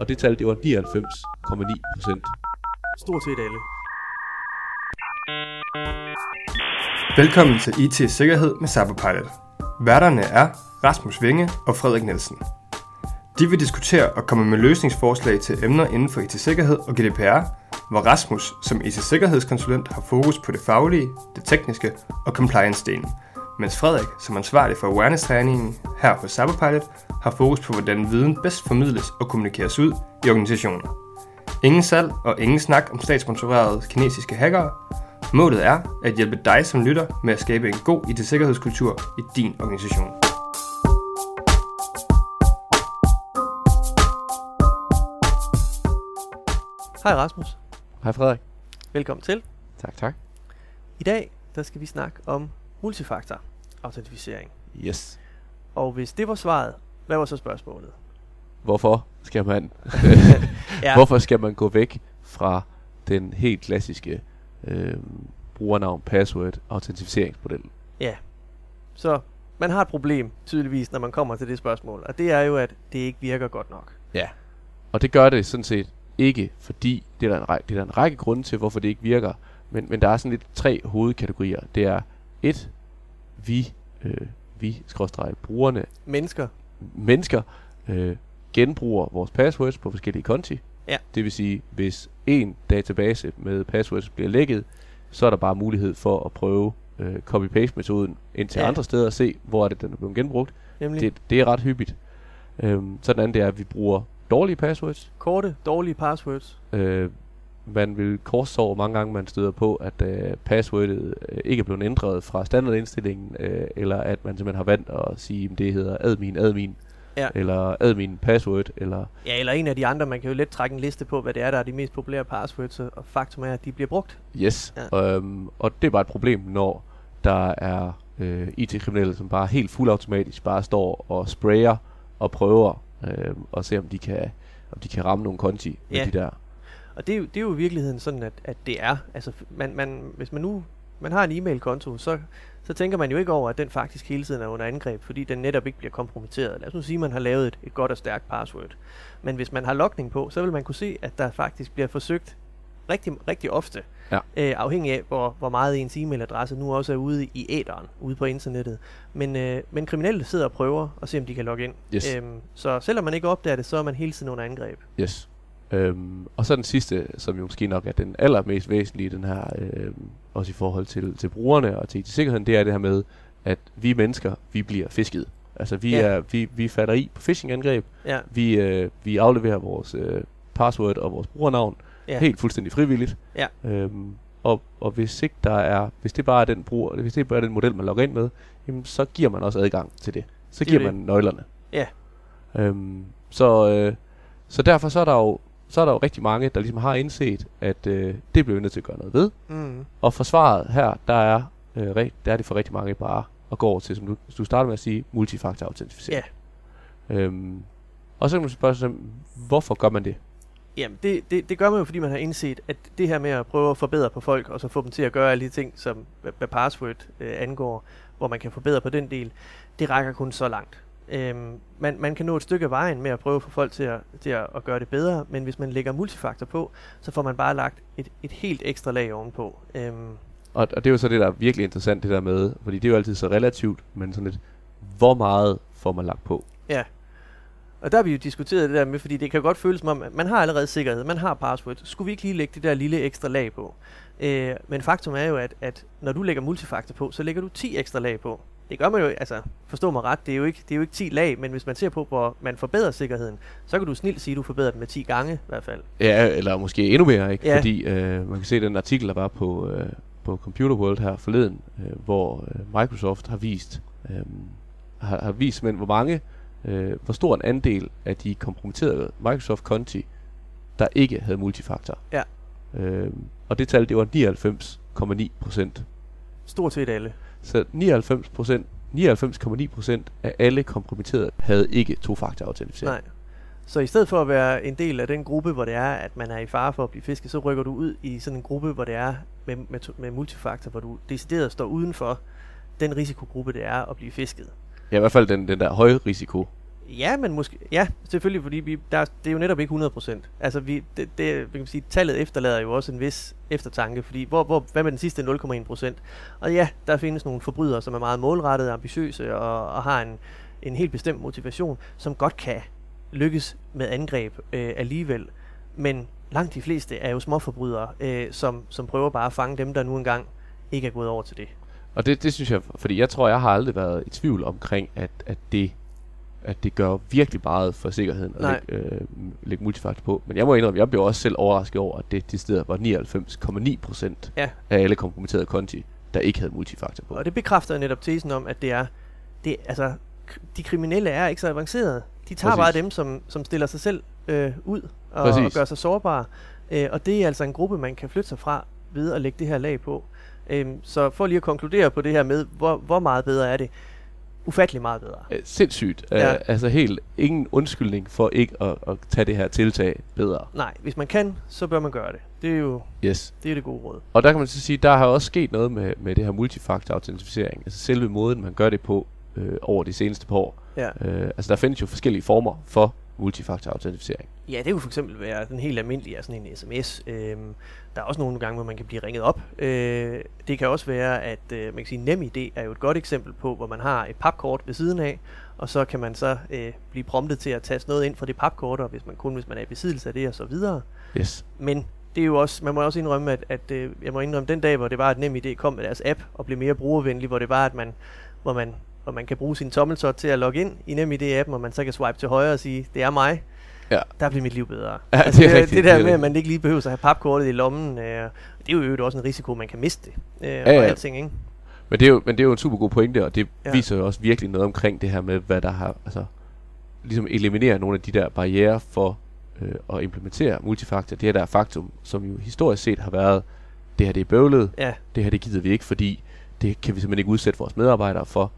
Og det tal, det var 99,9 procent. Stort set alle. Velkommen til IT Sikkerhed med Cyberpilot. Værterne er Rasmus Vinge og Frederik Nielsen. De vil diskutere og komme med løsningsforslag til emner inden for IT-sikkerhed og GDPR, hvor Rasmus som IT-sikkerhedskonsulent har fokus på det faglige, det tekniske og compliance-delen, mens Frederik som ansvarlig for awareness-træningen her hos Cyberpilot har fokus på, hvordan viden bedst formidles og kommunikeres ud i organisationen. Ingen salg og ingen snak om statssponsorerede kinesiske hackere. Målet er at hjælpe dig som lytter med at skabe en god IT-sikkerhedskultur i din organisation. Hej Rasmus. Hej Frederik. Velkommen til. Tak, tak. I dag der skal vi snakke om multifaktor autentisering. Yes. Og hvis det var svaret, hvad var så spørgsmålet? Hvorfor skal man, Ja, hvorfor skal man gå væk fra den helt klassiske øh, brugernavn, password, autentiseringsmodel? ja. Så man har et problem tydeligvis, når man kommer til det spørgsmål. Og det er jo, at det ikke virker godt nok. Ja. Og det gør det sådan set ikke, fordi det er der en, række, det er der en række grunde til, hvorfor det ikke virker. Men, men der er sådan lidt tre hovedkategorier. Det er et, vi, øh, vi, skråstreg, brugerne, Mennesker. Mennesker, øh, genbruger vores passwords på forskellige konti. Ja. Det vil sige, hvis en database med passwords bliver lækket, så er der bare mulighed for at prøve øh, copy-paste-metoden ind til Ja. andre steder og se, hvor er det, den er blevet genbrugt. Nemlig Det, det er ret hyppigt. Øhm, så den anden det er, at vi bruger dårlige passwords. korte, dårlige passwords. Øh, man vil korssove mange gange, man støder på, at øh, passwordet øh, ikke er blevet ændret fra standardindstillingen, øh, eller at man simpelthen har valgt at sige, at det hedder admin, admin, Ja. eller admin password, eller Ja, eller en af de andre. Man kan jo let trække en liste på, hvad det er, der er de mest populære passwords. Og faktum er, at de bliver brugt. yes. Ja. Øhm, og det er bare et problem, når der er øh, IT-kriminelle, som bare helt fuldautomatisk bare står og sprayer og prøver øh, at se, om de kan, om de kan ramme nogle konti med Ja. de der. Og det er, jo, det er jo i virkeligheden sådan, at, at det er. Altså, man, man, hvis man nu man har en e-mail-konto, så, så tænker man jo ikke over, at den faktisk hele tiden er under angreb, fordi den netop ikke bliver kompromitteret. Lad os nu sige, at man har lavet et, et godt og stærkt password. Men hvis man har logning på, så vil man kunne se, at der faktisk bliver forsøgt rigtig, rigtig ofte, Ja. øh, afhængig af, hvor, hvor meget ens e-mailadresse nu også er ude i æderen, ude på internettet. Men, øh, men kriminelle sidder og prøver at se, om de kan logge ind. Yes. Øhm, så selvom man ikke opdager det, så er man hele tiden under angreb. Yes. Øhm, og så den sidste, som jo måske nok er den allermest væsentlige, den her, øhm, også i forhold til, til brugerne og til IT-sikkerheden, det er det her med, at vi mennesker, vi bliver fisket. Altså vi, Ja. er, vi, vi falder i på phishing-angreb, Ja, vi, øh, vi afleverer vores øh, password og vores brugernavn ja. helt fuldstændig frivilligt. Ja. Øhm, og, og hvis ikke der er, hvis det bare er den bruger, hvis det bare er den model, man logger ind med, jamen, så giver man også adgang til det. Så Det er giver det. man nøglerne. Ja. Øhm, så, øh, så derfor så er der jo så er der jo rigtig mange, der ligesom har indset, at øh, det bliver vi nødt til at gøre noget ved. Mm. Og forsvaret her, der er, øh, der er det for rigtig mange bare at gå over til, som du, du starter med at sige, multifaktor autentisering. Øhm, og så kan man spørge sig, hvorfor gør man det? Jamen, det, det, det gør man jo, fordi man har indset, at det her med at prøve at forbedre på folk, og så få dem til at gøre alle de ting, som hvad password øh, angår, hvor man kan forbedre på den del, det rækker kun så langt. Øhm, man, man kan nå et stykke af vejen med at prøve at få folk til at, til at, at gøre det bedre, men hvis man lægger multifaktor på, så får man bare lagt et, et helt ekstra lag ovenpå. Øhm, Og, og det er jo så det, der er virkelig interessant, det der med, fordi det er jo altid så relativt, men sådan lidt, hvor meget får man lagt på? Ja. Og der har vi jo diskuteret det der med, fordi det kan godt føles som om, at man har allerede sikkerhed, man har password. Skulle vi ikke lige lægge det der lille ekstra lag på? Øh, men faktum er jo, at, at når du lægger multifaktor på, så lægger du 10 ekstra lag på. Det gør man jo, altså forstå mig ret, det er, jo ikke, det er jo ikke 10 lag, men hvis man ser på, hvor man forbedrer sikkerheden, så kan du snilt sige, at du forbedrer den med 10 gange i hvert fald. Ja, eller måske endnu mere, ikke? Ja. Fordi øh, man kan se den artikel, der var på, øh, på Computer World her forleden, øh, hvor øh, Microsoft har vist, øh, har, har vist simpelthen, hvor mange, øh, hvor stor en andel af de kompromitterede Microsoft-konti, der ikke havde multifaktor. Ja. Øh, og det tal, det var 99,9 procent. Stort set alle. Så 99 procent 99,9 procent af alle kompromitterede havde ikke to-faktor autentisering. Nej. Så i stedet for at være en del af den gruppe, hvor det er, at man er i fare for at blive fisket, så rykker du ud i sådan en gruppe, hvor det er med, med, med multifaktor, hvor du decideret står uden for den risikogruppe, det er at blive fisket. Ja, i hvert fald den, den der høje risiko Ja, men måske, ja, selvfølgelig, fordi vi, der, det er jo netop ikke 100%. Altså, vi, det, det, vi kan sige, tallet efterlader jo også en vis eftertanke, fordi hvor, hvor, hvad med den sidste 0,1%? Og ja, der findes nogle forbrydere, som er meget målrettede, ambitiøse og, og har en, en helt bestemt motivation, som godt kan lykkes med angreb øh, alligevel. Men langt de fleste er jo småforbrydere, øh, som, som prøver bare at fange dem, der nu engang ikke er gået over til det. Og det, det synes jeg, fordi jeg tror, jeg har aldrig været i tvivl omkring, at, at det at det gør virkelig meget for sikkerheden at lægge, øh, lægge multifaktor på. Men jeg må indrømme, jeg blev også selv overrasket over, at det til stedet var 99,9 procent ja. af alle kompromitterede konti, der ikke havde multifaktor på. Og det bekræfter netop tesen om, at det er, det, altså, de kriminelle er ikke så avancerede. De tager Præcis. bare dem, som, som stiller sig selv øh, ud og, og gør sig sårbare. Øh, og det er altså en gruppe, man kan flytte sig fra ved at lægge det her lag på. Øh, så for lige at konkludere på det her med, hvor, hvor meget bedre er det, ufattelig meget bedre. Æ, sindssygt. Ja. Æ, altså helt ingen undskyldning for ikke at, at tage det her tiltag bedre. Nej, hvis man kan, så bør man gøre det. Det er jo yes. det, er det gode råd. Og der kan man så sige, der har også sket noget med, med det her multifaktor autentisering. Altså selve måden, man gør det på øh, over de seneste par år. Ja. Øh, altså der findes jo forskellige former for multifaktor autentisering. Ja, det kunne for eksempel være den helt almindelige, altså en sms. Øhm, der er også nogle gange, hvor man kan blive ringet op. Øh, det kan også være, at øh, man kan sige, NemID er jo et godt eksempel på, hvor man har et papkort ved siden af, og så kan man så øh, blive promptet til at taste noget ind fra det papkort, og hvis man kun hvis man er i besiddelse af det og så videre. Yes. Men det er jo også, man må også indrømme, at, at øh, jeg må indrømme den dag, hvor det var, at NemID kom med deres app og blev mere brugervenlig, hvor det var, at man, hvor man, hvor man kan bruge sin tommelsot til at logge ind i NemID-appen, og man så kan swipe til højre og sige, det er mig ja. der bliver mit liv bedre. Ja, altså, det, er rigtigt, det der det med, at man ikke lige behøver at have papkortet i lommen, øh, det er jo øvrigt også en risiko, man kan miste det. Øh, ja, ja. alting, ikke? Men det, er jo, men det er jo en super god pointe, og det ja. viser jo også virkelig noget omkring det her med, hvad der har, altså, ligesom eliminere nogle af de der barriere for øh, at implementere multifaktor. Det her der faktum, som jo historisk set har været, det her det er bøvlet, ja. det her det gider vi ikke, fordi det kan vi simpelthen ikke udsætte vores medarbejdere for.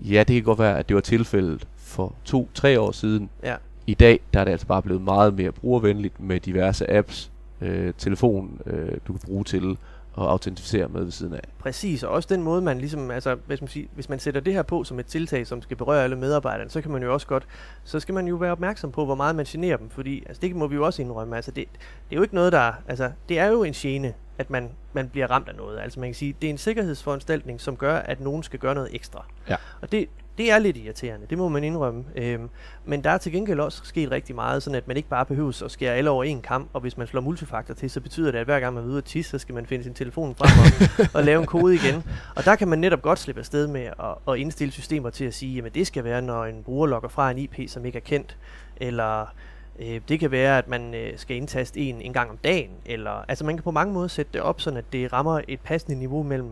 Ja, det kan godt være, at det var tilfældet for to-tre år siden, ja. I dag der er det altså bare blevet meget mere brugervenligt med diverse apps, øh, telefon, øh, du kan bruge til at autenticere med ved siden af. Præcis, og også den måde, man ligesom, altså, hvis man, siger, hvis man sætter det her på som et tiltag, som skal berøre alle medarbejderne, så kan man jo også godt, så skal man jo være opmærksom på, hvor meget man generer dem, fordi, altså det må vi jo også indrømme, altså det, det er jo ikke noget, der, altså det er jo en gene, at man, man bliver ramt af noget. Altså man kan sige, det er en sikkerhedsforanstaltning, som gør, at nogen skal gøre noget ekstra. Ja. Og det, det er lidt irriterende, det må man indrømme. Øhm, men der er til gengæld også sket rigtig meget, sådan at man ikke bare behøver at skære alle over en kamp, og hvis man slår multifaktor til, så betyder det, at hver gang man er ude at tisse, så skal man finde sin telefon frem og, og lave en kode igen. Og der kan man netop godt slippe afsted med at, at indstille systemer til at sige, at det skal være, når en bruger logger fra en IP, som ikke er kendt, eller Øh, det kan være, at man øh, skal indtaste en en gang om dagen, eller altså man kan på mange måder sætte det op, sådan at det rammer et passende niveau mellem,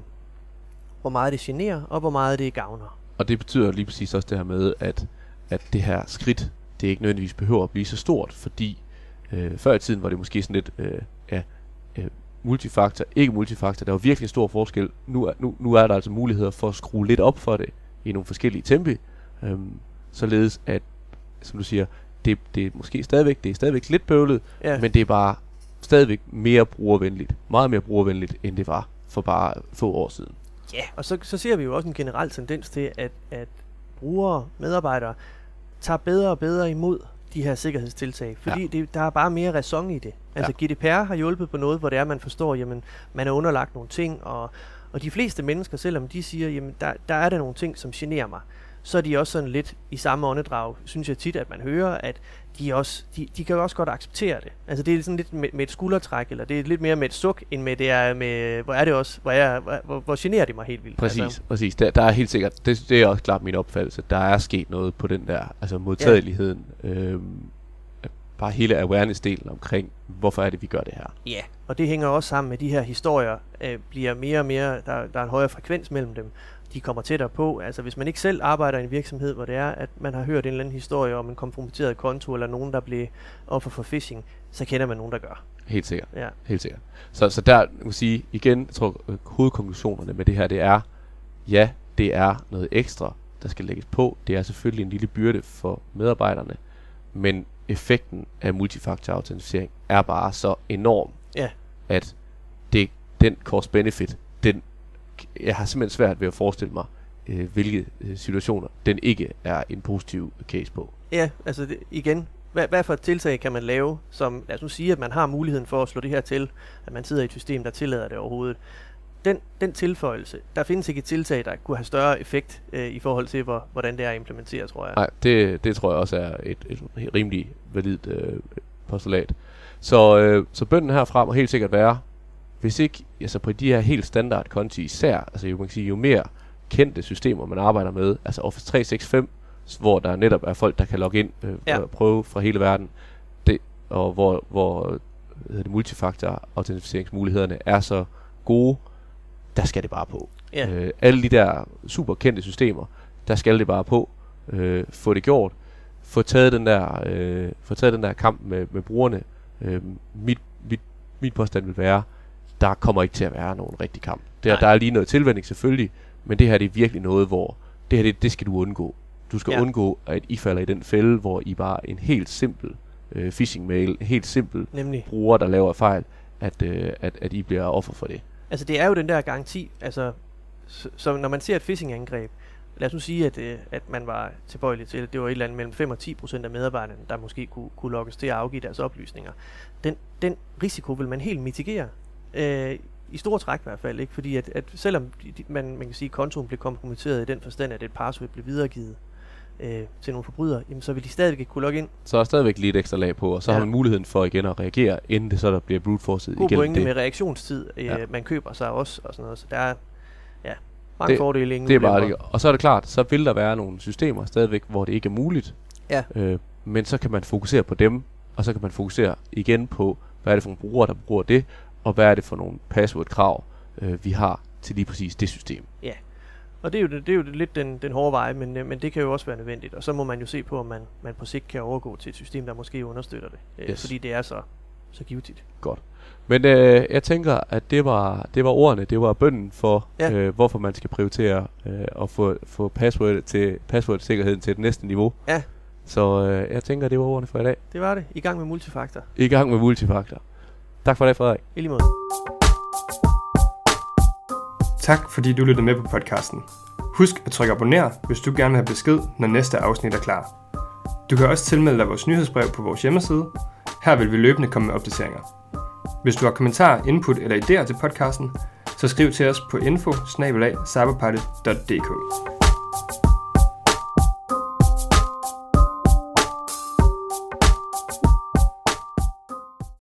hvor meget det generer, og hvor meget det gavner. Og det betyder lige præcis også det her med, at, at det her skridt, det ikke nødvendigvis behøver at blive så stort, fordi øh, før i tiden var det måske sådan lidt, øh, ja, øh, multifaktor, ikke multifaktor, der var virkelig stor forskel. Nu er, nu, nu er der altså muligheder for at skrue lidt op for det i nogle forskellige tempi, øh, således at, som du siger, det, det er måske stadigvæk, det er stadigvæk lidt bøvlet, ja. men det er bare stadigvæk mere brugervenligt, meget mere brugervenligt, end det var for bare få år siden. Ja, og så, så ser vi jo også en generel tendens til, at, at brugere, medarbejdere, tager bedre og bedre imod de her sikkerhedstiltag, fordi ja. det, der er bare mere ræson i det. Altså ja. GDPR har hjulpet på noget, hvor det er, man forstår, jamen, man er underlagt nogle ting, og, og de fleste mennesker, selvom de siger, jamen, der, der er der nogle ting, som generer mig, så er de også sådan lidt i samme åndedrag, synes jeg tit, at man hører, at de, også, de, de kan jo også godt acceptere det. Altså det er sådan lidt med, med et skuldertræk, eller det er lidt mere med et suk, end med det er med, hvor er det også, hvor, er, hvor, hvor, hvor generer det mig helt vildt. Præcis, altså. præcis. Der, der er helt sikkert, det, det er også klart min opfattelse, der er sket noget på den der, altså modtageligheden, ja. øhm, bare hele awareness-delen omkring, hvorfor er det, vi gør det her. Ja, og det hænger også sammen med de her historier, øh, bliver mere og mere, der, der er en højere frekvens mellem dem, de kommer tættere på. Altså hvis man ikke selv arbejder i en virksomhed, hvor det er, at man har hørt en eller anden historie om en kompromitteret konto, eller nogen, der blev offer for phishing, så kender man nogen, der gør. Helt sikkert. Ja. Helt sikkert. Så, så der, må sige, igen, jeg tror, øh, hovedkonklusionerne med det her, det er, ja, det er noget ekstra, der skal lægges på. Det er selvfølgelig en lille byrde for medarbejderne, men effekten af multifaktor autentisering er bare så enorm, ja. at det, den cost benefit, jeg har simpelthen svært ved at forestille mig øh, hvilke øh, situationer den ikke er en positiv case på. Ja, altså det, igen, hvad, hvad for et tiltag kan man lave, som, lad os nu sige, at man har muligheden for at slå det her til, at man sidder i et system, der tillader det overhovedet. Den, den tilføjelse, der findes ikke et tiltag, der kunne have større effekt øh, i forhold til, hvor, hvordan det er at implementere, tror jeg. Nej, det, det tror jeg også er et, et rimelig validt øh, postulat. Så, øh, så bønden herfra må helt sikkert være, hvis ikke, altså på de her helt standard konti især, altså jo, man kan sige, jo mere kendte systemer man arbejder med, altså Office 365, hvor der netop er folk, der kan logge ind øh, ja. og prøve fra hele verden, det, og hvor, hvor hvad det, multifaktor autenticeringsmulighederne er så gode, der skal det bare på. Ja. Øh, alle de der super kendte systemer, der skal det bare på. Øh, få det gjort. Få taget den der, øh, få taget den der kamp med, med brugerne. Øh, mit, mit, mit påstand vil være, der kommer ikke til at være nogen rigtig kamp. Der, der er lige noget tilvænding selvfølgelig, men det her det er virkelig noget, hvor det her det, det skal du undgå. Du skal ja. undgå, at I falder i den fælde, hvor I bare en helt simpel øh, phishing-mail, helt simpel Nemlig. bruger, der laver fejl, at, øh, at, at I bliver offer for det. Altså det er jo den der garanti, altså så, så når man ser et phishing-angreb, lad os nu sige, at, øh, at man var tilbøjelig til, at det var et eller andet mellem 5 og 10 procent af medarbejderne, der måske kunne, kunne lokkes til at afgive deres oplysninger. Den, den risiko vil man helt mitigere. Øh, i store træk i hvert fald, ikke? fordi at, at selvom man, man kan sige, at kontoen blev kompromitteret i den forstand, at et password blev videregivet øh, til nogle forbrydere, jamen, så vil de stadigvæk ikke kunne logge ind. Så er der stadigvæk lige et ekstra lag på, og så ja. har man muligheden for igen at reagere, inden det så der bliver brute force igen. God pointe det. med reaktionstid, øh, ja. man køber sig også, og sådan noget, så der er ja, mange det, fordele. Ingen det er bare det. Og så er det klart, så vil der være nogle systemer stadigvæk, hvor det ikke er muligt, ja. øh, men så kan man fokusere på dem, og så kan man fokusere igen på, hvad er det for nogle brugere, der bruger det, og hvad er det for nogle password-krav, øh, vi har til lige præcis det system. Ja, og det er jo, det, det er jo lidt den, den hårde vej, men, øh, men det kan jo også være nødvendigt. Og så må man jo se på, om man, man på sigt kan overgå til et system, der måske understøtter det. Øh, yes. Fordi det er så, så givetigt. Godt. Men øh, jeg tænker, at det var, det var ordene, det var bønden for, ja. øh, hvorfor man skal prioritere øh, at få, få password til, password-sikkerheden til det næste niveau. Ja. Så øh, jeg tænker, det var ordene for i dag. Det var det. I gang med multifaktor. I gang med multifaktor. Tak for det, Frederik. I lige måde. Tak fordi du lyttede med på podcasten. Husk at trykke abonner, hvis du gerne vil have besked, når næste afsnit er klar. Du kan også tilmelde dig vores nyhedsbrev på vores hjemmeside. Her vil vi løbende komme med opdateringer. Hvis du har kommentarer, input eller idéer til podcasten, så skriv til os på info